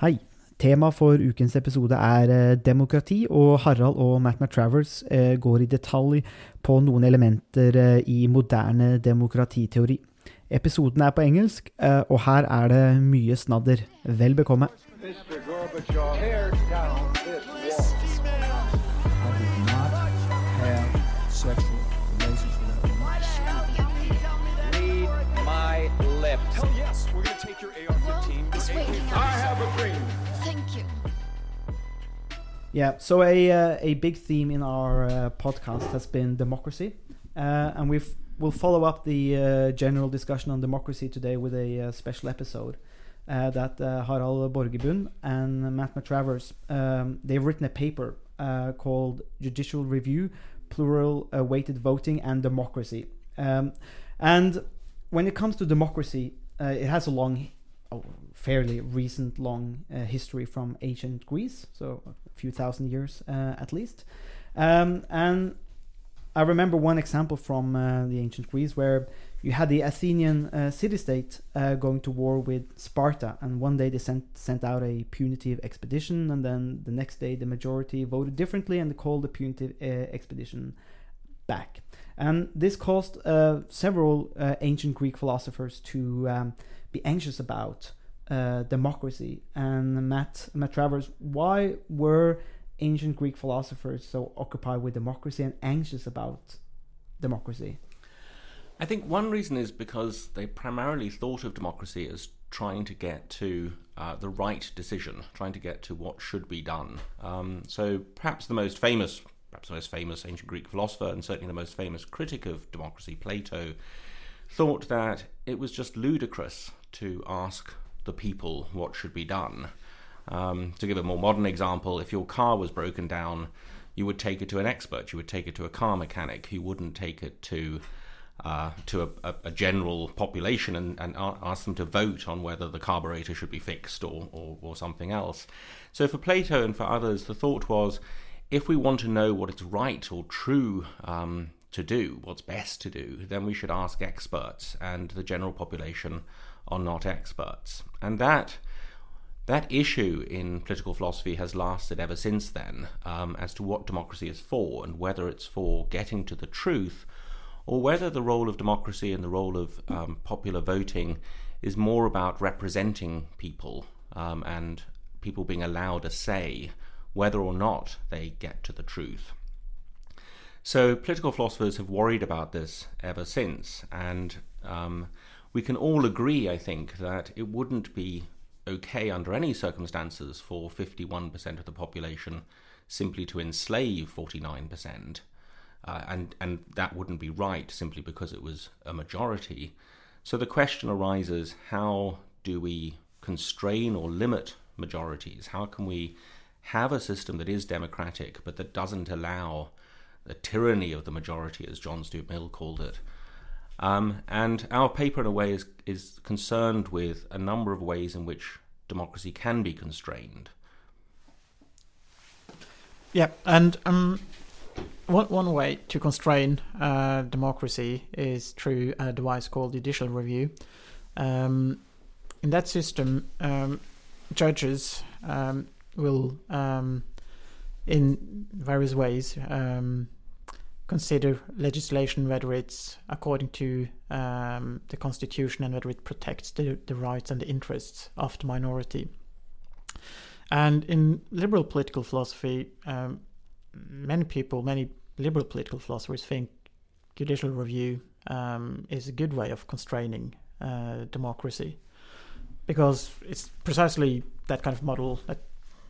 Hei. Tema for ukens episode er eh, demokrati, og Harald og Matt McTravers eh, går i detalj på noen elementer eh, i moderne demokratiteori. Episoden er på engelsk, og her er det mye snadder. Vel bekomme. Mr. Gorbachev, tear down this wall. I did not have sexual relations with that woman. Read my lips. Hell yes, we're gonna take your AR-15. Yeah, so a uh, a big theme in our uh, podcast has been democracy, uh, and we've we'll follow up the uh, general discussion on democracy today with a uh, special episode uh, that Harald Borgebund and Matt Matravers um, they've written a paper called Judicial Review, Plural Weighted Voting and Democracy, um, and when it comes to democracy, it has a long a fairly recent long uh, history from ancient Greece, so a few thousand years uh, at least. Um, and I remember one example from uh, the ancient Greece where you had the Athenian uh, city state uh, going to war with Sparta, and one day they sent sent out a punitive expedition, and then the next day the majority voted differently and they called the punitive uh, expedition back. And this caused several ancient Greek philosophers to um, be anxious about uh, democracy. And Matt, Matravers, why were ancient Greek philosophers so occupied with democracy and anxious about democracy? I think one reason is because they primarily thought of democracy as trying to get to uh, the right decision, trying to get to what should be done. Um, so perhaps the most famous, perhaps the most famous ancient Greek philosopher, and certainly the most famous critic of democracy, Plato, thought that it was just ludicrous to ask the people what should be done. Um, to give a more modern example, if your car was broken down, you would take it to an expert. You would take it to a car mechanic. You wouldn't take it to uh, to a, a, general population and, and ask them to vote on whether the carburetor should be fixed or, or, or something else. So for Plato and for others, the thought was if we want to know what is right or true um, to do, what's best to do, then we should ask experts, and the general population are not experts. And that that issue in political philosophy has lasted ever since then um, as to what democracy is for and whether it's for getting to the truth or whether the role of democracy and the role of um, popular voting is more about representing people um, and people being allowed a say whether or not they get to the truth. So, political philosophers have worried about this ever since, and um, we can all agree, I think, that it wouldn't be okay under any circumstances for 51% of the population simply to enslave 49%. Uh, and and that wouldn't be right simply because it was a majority. So the question arises: How do we constrain or limit majorities? How can we have a system that is democratic but that doesn't allow the tyranny of the majority, as John Stuart Mill called it? Um, and our paper, in a way, is is concerned with a number of ways in which democracy can be constrained. Yeah, and um, one one way to constrain uh, democracy is through a device called judicial review. Um, in that system, um, judges um, will, um, in various ways, um, consider legislation whether it's according to um, the constitution and whether it protects the, the rights and the interests of the minority. And in liberal political philosophy, um, many people, many liberal political philosophers think judicial review um, is a good way of constraining uh, democracy because it's precisely that kind of model that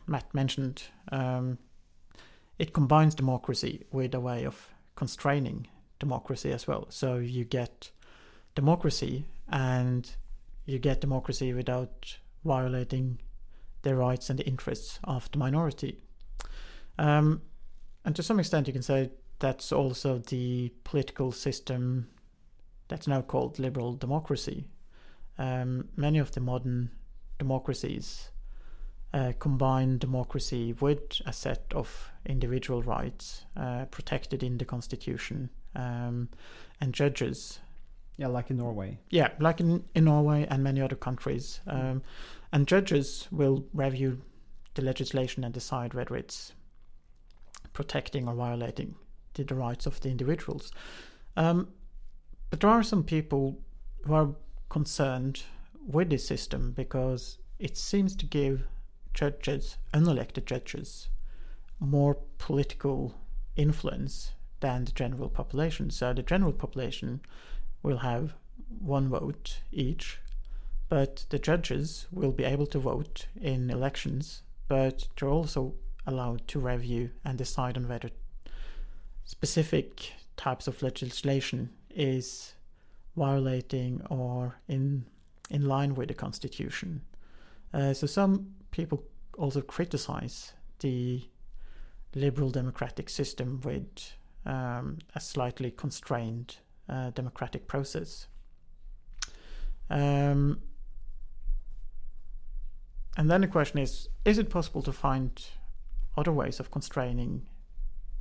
Matt mentioned. Um, it combines democracy with a way of constraining democracy as well. So you get democracy and you get democracy without violating the rights and the interests of the minority. Um, and to some extent, you can say that's also the political system that's now called liberal democracy. Um, many of the modern democracies uh, combine democracy with a set of individual rights uh, protected in the constitution, um, and judges Yeah, like in Norway. yeah, like in, in Norway and many other countries. Um, and judges will review the legislation and decide whether it's protecting or violating the, the rights of the individuals. Um, but there are some people who are concerned with this system because it seems to give judges, unelected judges, more political influence than the general population. So the general population will have one vote each, but the judges will be able to vote in elections, but they're also allowed to review and decide on whether specific types of legislation is violating or in in line with the constitution. Uh, so some people also criticize the liberal democratic system with um, a slightly constrained uh, democratic process. Um, and then the question is is it possible to find other ways of constraining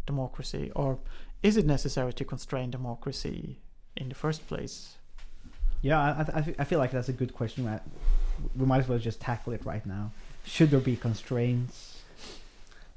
democracy, or is it necessary to constrain democracy in the first place? Yeah, I, I, I feel like that's a good question. We might as well just tackle it right now. Should there be constraints?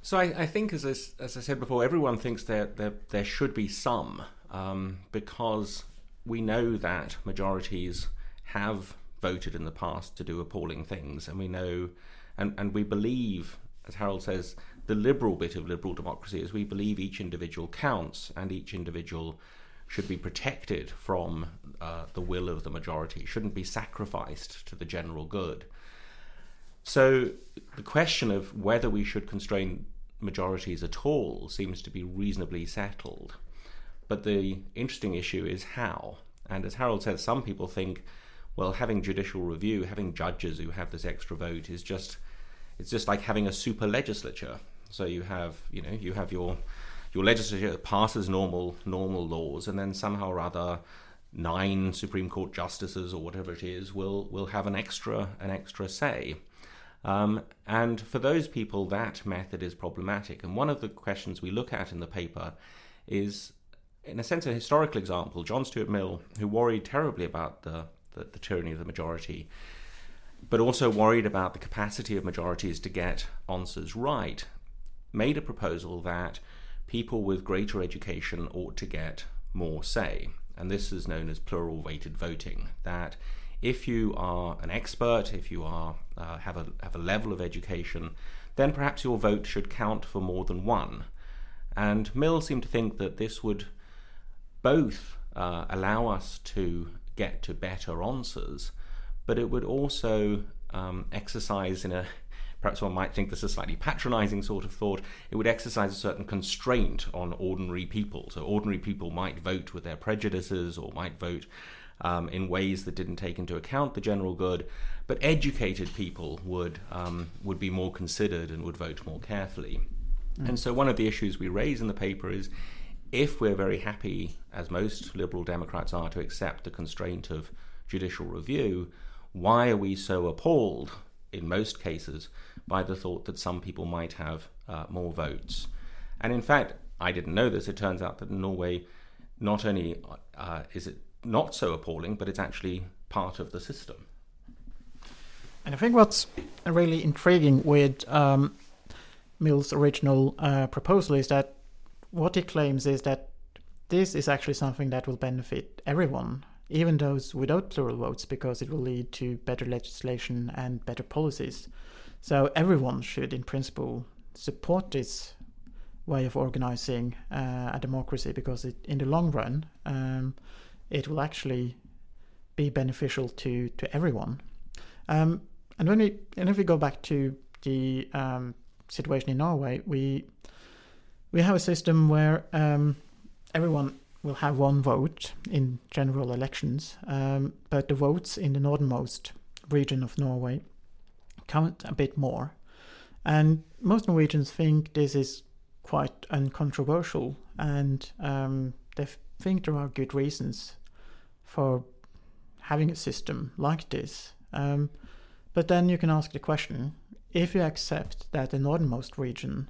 So I, I think, as I, as I said before, everyone thinks that there, there should be some, um, because we know that majorities have voted in the past to do appalling things, and we know, and, and we believe, as Harald says, the liberal bit of liberal democracy is we believe each individual counts, and each individual should be protected from uh, the will of the majority, shouldn't be sacrificed to the general good. So the question of whether we should constrain majorities at all seems to be reasonably settled. But the interesting issue is how. And as Harald said, some people think, well, having judicial review, having judges who have this extra vote is just it's just like having a super legislature. So you have, you know, you have your your legislature passes normal normal laws, and then somehow or other, nine Supreme Court justices or whatever it is will will have an extra an extra say. Um, and for those people, that method is problematic. And one of the questions we look at in the paper is, in a sense, a historical example. John Stuart Mill, who worried terribly about the, the, the tyranny of the majority, but also worried about the capacity of majorities to get answers right, made a proposal that people with greater education ought to get more say. And this is known as plural weighted voting. That if you are an expert, if you are uh, have a have a level of education, then perhaps your vote should count for more than one. And Mill seemed to think that this would both uh, allow us to get to better answers, but it would also um, exercise in a perhaps one might think this is a slightly patronizing sort of thought, it would exercise a certain constraint on ordinary people. So, ordinary people might vote with their prejudices or might vote um, in ways that didn't take into account the general good, but educated people would um, would be more considered and would vote more carefully. Mm. And so, one of the issues we raise in the paper is if we're very happy, as most liberal Democrats are, to accept the constraint of judicial review, why are we so appalled in most cases by the thought that some people might have uh, more votes? And in fact, I didn't know this. It turns out that in Norway, not only uh, is it not so appalling, but it's actually part of the system. And I think what's really intriguing with um, Mill's original uh, proposal is that what he claims is that this is actually something that will benefit everyone, even those without plural votes, because it will lead to better legislation and better policies. So everyone should, in principle, support this way of organizing uh, a democracy because it, in the long run, um, it will actually be beneficial to to everyone. Um, and when we and if we go back to the um, situation in Norway, we we have a system where um, everyone will have one vote in general elections, um, but the votes in the northernmost region of Norway count a bit more. And most Norwegians think this is quite uncontroversial, and um, they think there are good reasons for having a system like this. Um, but then you can ask the question if you accept that the northernmost region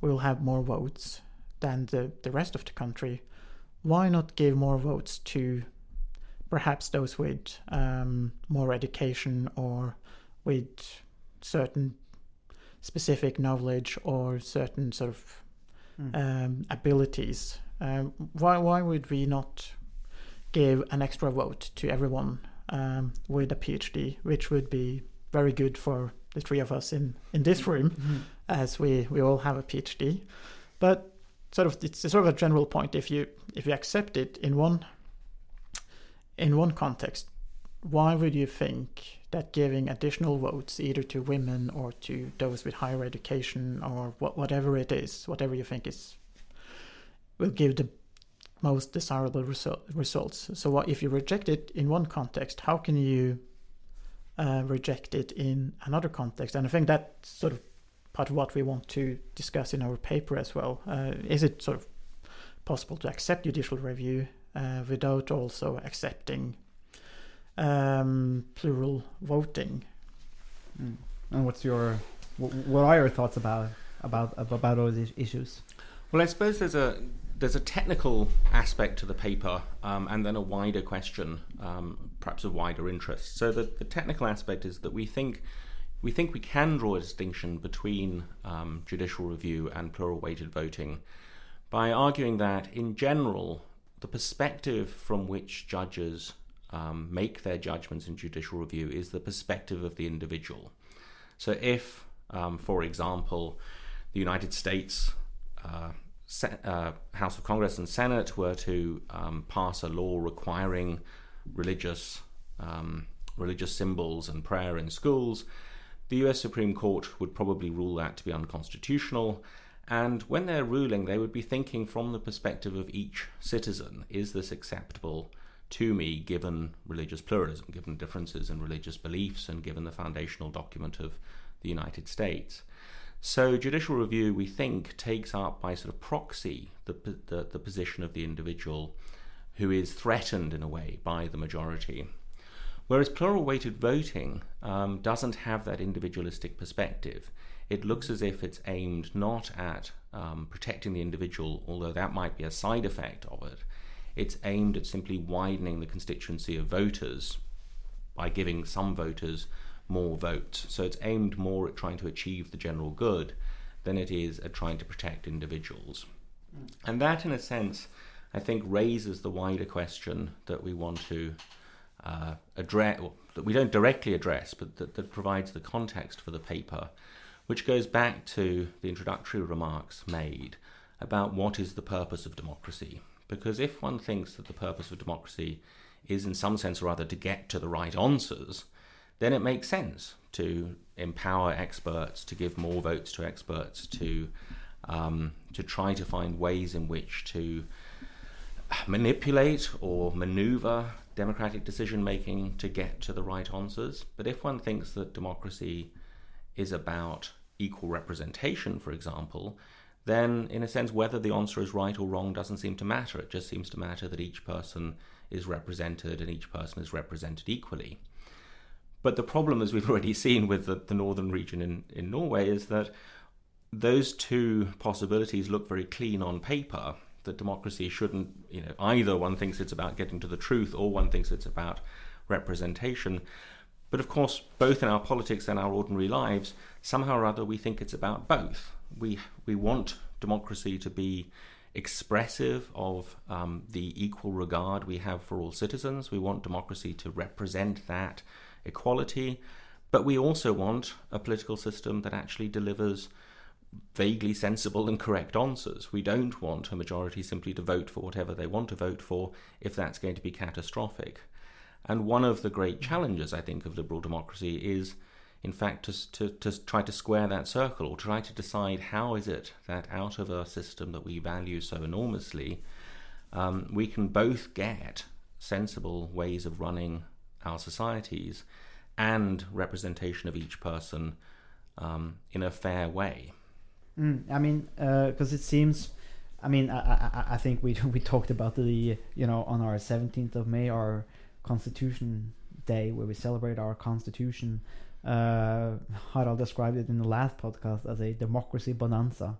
will have more votes than the, the rest of the country, why not give more votes to perhaps those with um, more education or with certain specific knowledge or certain sort of Mm. um, abilities. Um, why why would we not give an extra vote to everyone um, with a PhD, which would be very good for the three of us in, in this room, Mhm. as we, we all have a PhD. But sort of it's sort of a general point. If you if you accept it in one in one context, why would you think that giving additional votes either to women or to those with higher education or what, whatever it is, whatever you think is will give the most desirable result, results. So what if you reject it in one context, how can you uh, reject it in another context? And I think that's sort of part of what we want to discuss in our paper as well. Uh, is it sort of possible to accept judicial review uh, without also accepting um, plural voting? Mm. And what's your wh- what are your thoughts about about about all these issues? Well, I suppose there's a there's a technical aspect to the paper, um, and then a wider question, um, perhaps of wider interest. So the, the technical aspect is that we think we think we can draw a distinction between um, judicial review and plural weighted voting by arguing that, in general, the perspective from which judges um, make their judgments in judicial review is the perspective of the individual. So, if, um, for example, the United States uh, uh, House of Congress and Senate were to um, pass a law requiring religious um, religious symbols and prayer in schools, the U.S. Supreme Court would probably rule that to be unconstitutional. And when they're ruling, they would be thinking from the perspective of each citizen: Is this acceptable to me, given religious pluralism, given differences in religious beliefs, and given the foundational document of the United States? So, judicial review, we think, takes up by sort of proxy the, the, the, position of the individual who is threatened in a way by the majority. Whereas plural weighted voting um, doesn't have that individualistic perspective. It looks as if it's aimed not at um, protecting the individual, although that might be a side effect of it. It's aimed at simply widening the constituency of voters by giving some voters more votes. So it's aimed more at trying to achieve the general good than it is at trying to protect individuals. And that, in a sense, I think raises the wider question that we want to uh, address, well, that we don't directly address, but that, that provides the context for the paper, which goes back to the introductory remarks made about what is the purpose of democracy. Because if one thinks that the purpose of democracy is, in some sense or other, to get to the right answers, then it makes sense to empower experts, to give more votes to experts, to um, to try to find ways in which to manipulate or maneuver democratic decision making to get to the right answers. But if one thinks that democracy is about equal representation, for example, then in a sense, whether the answer is right or wrong doesn't seem to matter. It just seems to matter that each person is represented and each person is represented equally. But the problem, as we've already seen with the, the northern region in, in Norway, is that those two possibilities look very clean on paper. That democracy shouldn't, you know, either one thinks it's about getting to the truth or one thinks it's about representation. But of course, both in our politics and our ordinary lives, somehow or other, we think it's about both. We we want democracy to be expressive of um, the equal regard we have for all citizens. We want democracy to represent that equality, but we also want a political system that actually delivers vaguely sensible and correct answers. We don't want a majority simply to vote for whatever they want to vote for if that's going to be catastrophic. And one of the great challenges, I think, of liberal democracy is, in fact, to, to, to try to square that circle or try to decide how is it that out of a system that we value so enormously, um, we can both get sensible ways of running our societies and representation of each person um, in a fair way. Mm, I mean, because uh, it seems, I mean, I, I, I think we we talked about the you know on our seventeenth of May, our Constitution Day, where we celebrate our Constitution. Uh, Harald described it in the last podcast as a democracy bonanza.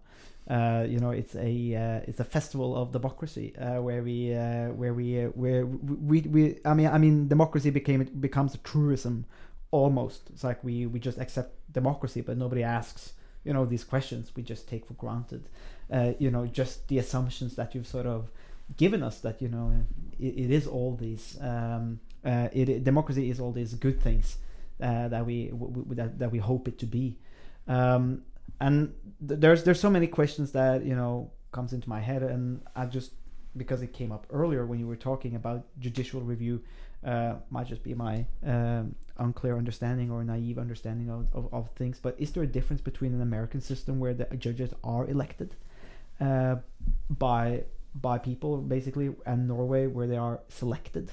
Uh, you know, it's a uh, it's a festival of democracy uh, where we uh, where we uh, where we, we I mean I mean democracy became it becomes a truism almost it's like we we just accept democracy, but nobody asks you know these questions. We just take for granted, uh, you know, just the assumptions that you've sort of given us that you know it, it is all these um, it, democracy is all these good things that we w- w- that, that we hope it to be um, and th- there's there's so many questions that you know comes into my head. And I just because it came up earlier when you were talking about judicial review uh, might just be my um, unclear understanding or naive understanding of, of, of things. But is there a difference between an American system where the judges are elected uh, by by people basically and Norway where they are selected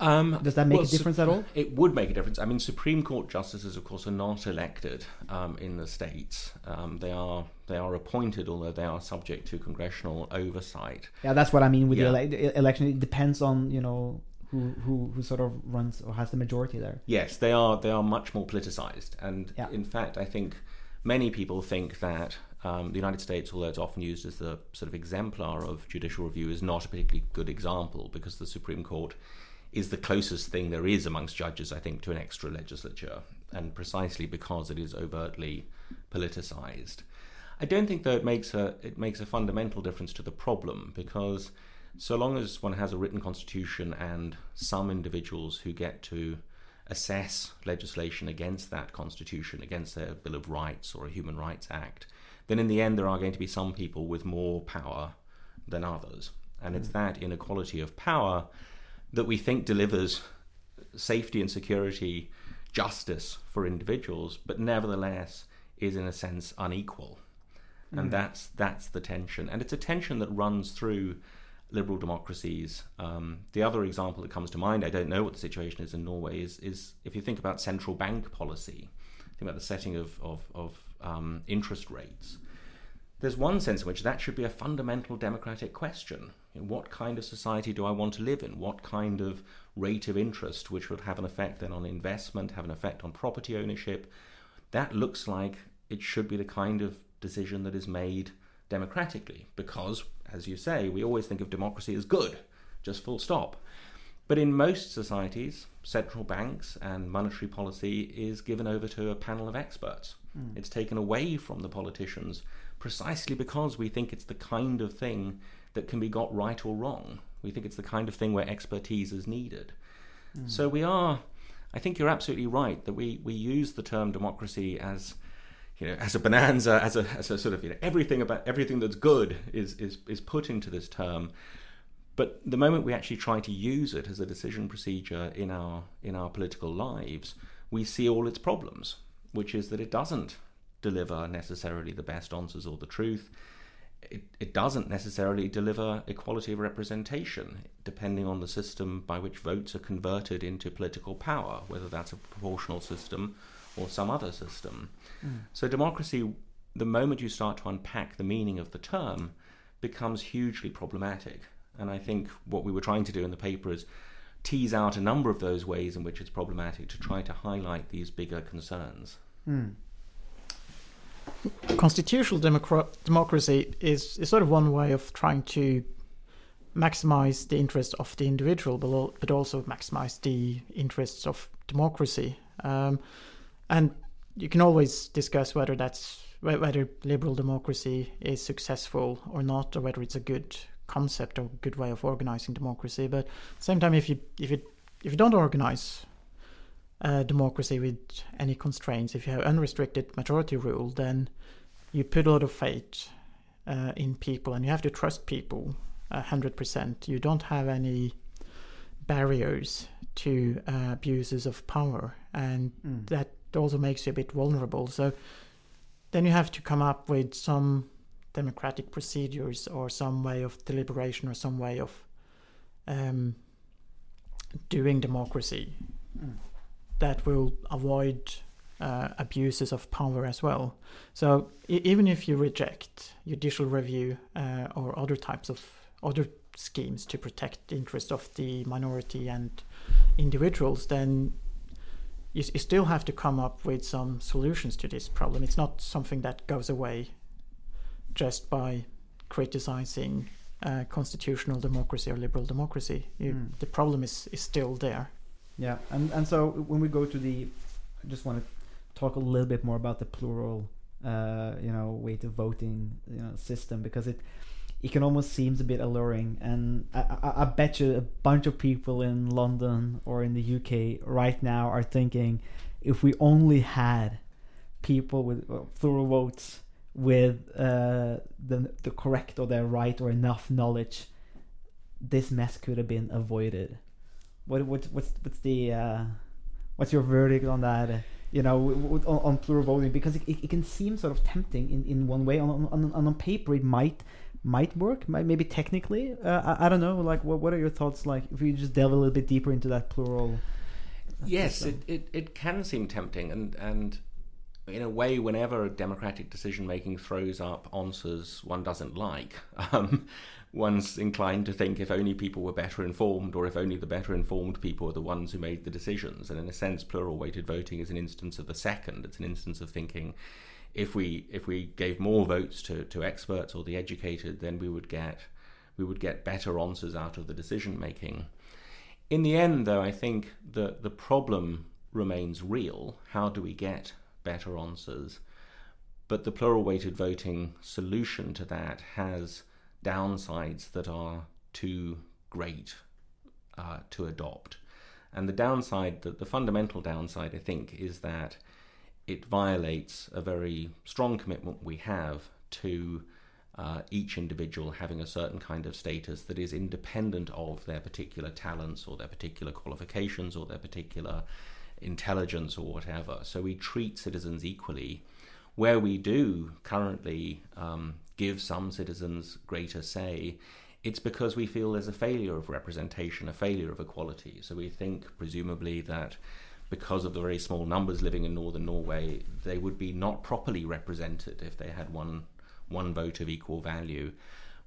Um, does that make well, a difference at all It would make a difference. I mean, Supreme Court justices, of course, are not elected um, in the states. Um, they are they are appointed, although they are subject to congressional oversight. yeah that's what I mean with Yeah. the ele- election it depends on you know who, who who sort of runs or has the majority there Yes, they are they are much more politicized, and Yeah. in fact, I think many people think that um, the United States, although it's often used as the sort of exemplar of judicial review, is not a particularly good example because the Supreme Court is the closest thing there is amongst judges, I think, to an extra legislature, and precisely because it is overtly politicized. I don't think though it makes a it makes a fundamental difference to the problem because so long as one has a written constitution and some individuals who get to assess legislation against that constitution, against their Bill of Rights or a Human Rights Act, then in the end there are going to be some people with more power than others. And it's mm. that inequality of power that we think delivers safety and security, justice for individuals, but nevertheless is in a sense unequal. And that's that's the tension. And it's a tension that runs through liberal democracies. Um, the other example that comes to mind, I don't know what the situation is in Norway, is, is if you think about central bank policy, think about the setting of, of, of um, interest rates. There's one sense in which that should be a fundamental democratic question. You know, what kind of society do I want to live in? What kind of rate of interest, which would have an effect then on investment, have an effect on property ownership? That looks like it should be the kind of decision that is made democratically because, as you say, we always think of democracy as good, just full stop. But in most societies, central banks and monetary policy is given over to a panel of experts. Hmm. It's taken away from the politicians precisely because we think it's the kind of thing that can be got right or wrong. We think it's the kind of thing where expertise is needed. Hmm. So we are, I think you're absolutely right that we, we use the term democracy as you know, as a bonanza, as a, as a sort of, you know, everything about everything that's good is, is, is put into this term. But the moment we actually try to use it as a decision procedure in our, in our political lives, we see all its problems, which is that it doesn't deliver necessarily the best answers or the truth. It, it doesn't necessarily deliver equality of representation, depending on the system by which votes are converted into political power, whether that's a proportional system or some other system. Hmm. So, democracy, the moment you start to unpack the meaning of the term, becomes hugely problematic. And I think what we were trying to do in the paper is tease out a number of those ways in which it's problematic to try to highlight these bigger concerns. Hmm. Constitutional democra- democracy is, is sort of one way of trying to maximize the interests of the individual, but, but also maximize the interests of democracy. Um, and you can always discuss whether that's whe- whether liberal democracy is successful or not, or whether it's a good concept or a good way of organizing democracy. But at the same time, if you if you if you don't organize uh, democracy with any constraints, if you have unrestricted majority rule, then you put a lot of faith uh, in people, and you have to trust people hundred percent. You don't have any barriers to uh, abuses of power, and that also makes you a bit vulnerable. So then you have to come up with some democratic procedures or some way of deliberation or some way of um, doing democracy that will avoid uh, abuses of power as well. So e- even if you reject judicial review uh, or other types of other schemes to protect the interests of the minority and individuals, then you, you still have to come up with some solutions to this problem. It's not something that goes away just by criticizing uh, constitutional democracy or liberal democracy. You, The problem is, is still there. Yeah, and and so when we go to the, I just want to talk a little bit more about the plural, uh, you know, weighted voting, you know, system because it it can almost seems a bit alluring, and I, I, I bet you a bunch of people in London or in the UK right now are thinking, if we only had people with uh, plural votes with uh, the the correct or the right or enough knowledge, this mess could have been avoided. What what what's what's the uh, what's your verdict on that? you know, on, on plural voting because it, it, can seem sort of tempting in, in one way. On, on, on, on paper, it might might work, maybe technically. Uh, I, I don't know. Like, what what are your thoughts? Like, if we just delve a little bit deeper into that plural. Yes, system. it, it, it can seem tempting, and, and in a way, whenever democratic decision making throws up answers one doesn't like, um, one's inclined to think if only people were better informed, or if only the better informed people are the ones who made the decisions. And in a sense, plural weighted voting is an instance of the second. It's an instance of thinking if we if we gave more votes to, to experts or the educated, then we would get we would get better answers out of the decision making. In the end, though, I think that the problem remains real. How do we get better answers? But the plural weighted voting solution to that has downsides that are too great uh, to adopt. And the downside, the, the fundamental downside, I think, is that it violates a very strong commitment we have to uh, each individual having a certain kind of status that is independent of their particular talents or their particular qualifications or their particular intelligence or whatever. So we treat citizens equally. Where we do currently um, give some citizens greater say, it's because we feel there's a failure of representation, a failure of equality. So we think, presumably, that because of the very small numbers living in northern Norway, they would be not properly represented if they had one one vote of equal value.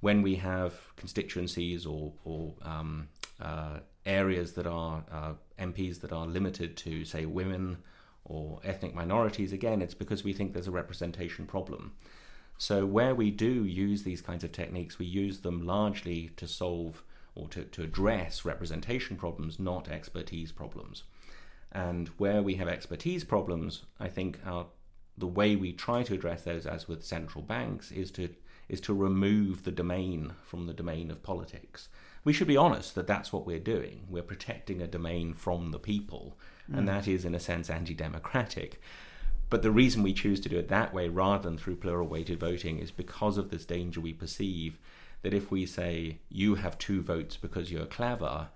When we have constituencies or, or um, uh, areas that are uh, MPs that are limited to, say, women or ethnic minorities, again, it's because we think there's a representation problem. So, where we do use these kinds of techniques, we use them largely to solve or to, to address representation problems, not expertise problems. And where we have expertise problems, I think our, the way we try to address those, as with central banks, is to is to remove the domain from the domain of politics. We should be honest that that's what we're doing. We're protecting a domain from the people, and mm. that is, in a sense, anti-democratic. But the reason we choose to do it that way rather than through plural weighted voting is because of this danger we perceive that if we say you have two votes because you're clever,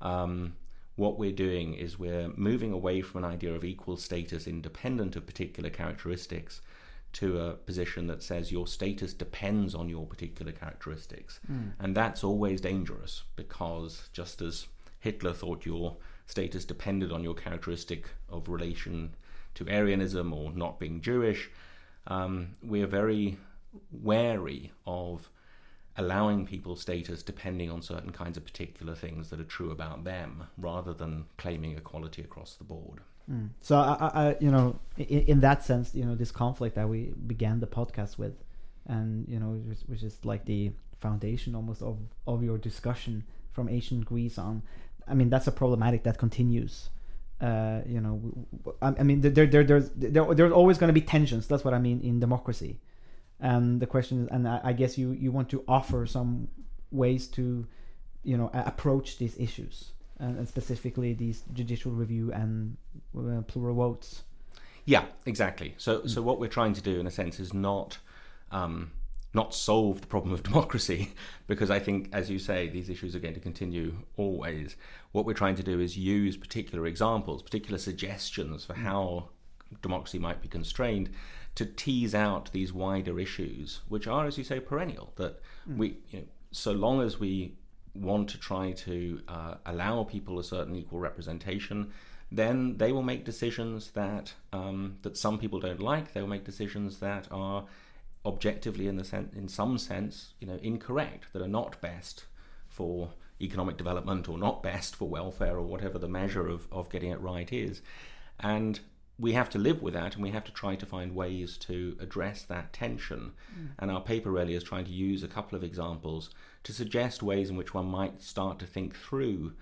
um, what we're doing is we're moving away from an idea of equal status independent of particular characteristics to a position that says your status depends on your particular characteristics. And that's always dangerous because just as Hitler thought your status depended on your characteristic of relation to Aryanism or not being Jewish, um, we are very wary of allowing people's status depending on certain kinds of particular things that are true about them rather than claiming equality across the board. Mm. So I, I, you know, in, in that sense, you know, this conflict that we began the podcast with, and you know, which, which is like the foundation almost of of your discussion from ancient Greece on. I mean, that's a problematic that continues. Uh, you know, I mean, there, there, there's there, there's always going to be tensions. That's what I mean in democracy. And the question is, and I, I guess you you want to offer some ways to, you know, approach these issues, and, and specifically these judicial review and uh, plural votes. Yeah, exactly. So, so what we're trying to do, in a sense, is not um, not solve the problem of democracy, because I think, as you say, these issues are going to continue always. What we're trying to do is use particular examples, particular suggestions for how democracy might be constrained, to tease out these wider issues, which are, as you say, perennial. That we, you know, so long as we want to try to uh, allow people a certain equal representation, then they will make decisions that um, that some people don't like. They will make decisions that are objectively, in the sen- in some sense, you know, incorrect, that are not best for economic development or not best for welfare or whatever the measure of, of getting it right is. And we have to live with that and we have to try to find ways to address that tension. Mm. And our paper really is trying to use a couple of examples to suggest ways in which one might start to think through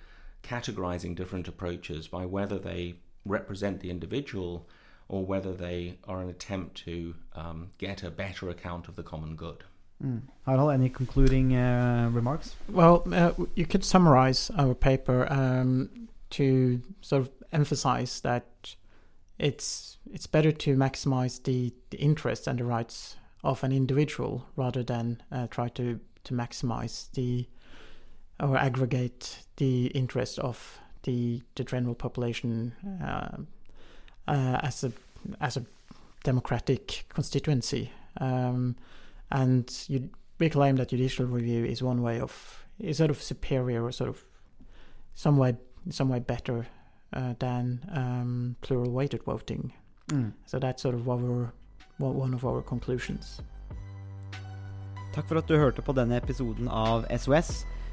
categorizing different approaches by whether they represent the individual or whether they are an attempt to um, get a better account of the common good. Mm. Harald, any concluding uh, remarks? Well, uh, you could summarize our paper um, to sort of emphasize that it's it's better to maximize the, the interests and the rights of an individual rather than uh, try to, to maximize the or aggregate the interest of the the general population uh, as a as a democratic constituency. Um, and you, we claim that judicial review is one way of is sort of superior or sort of some way some way better uh, than um, plural weighted voting. Mm. So that's sort of our one one of our conclusions. Takk for at du hørte på denne episoden av SOS.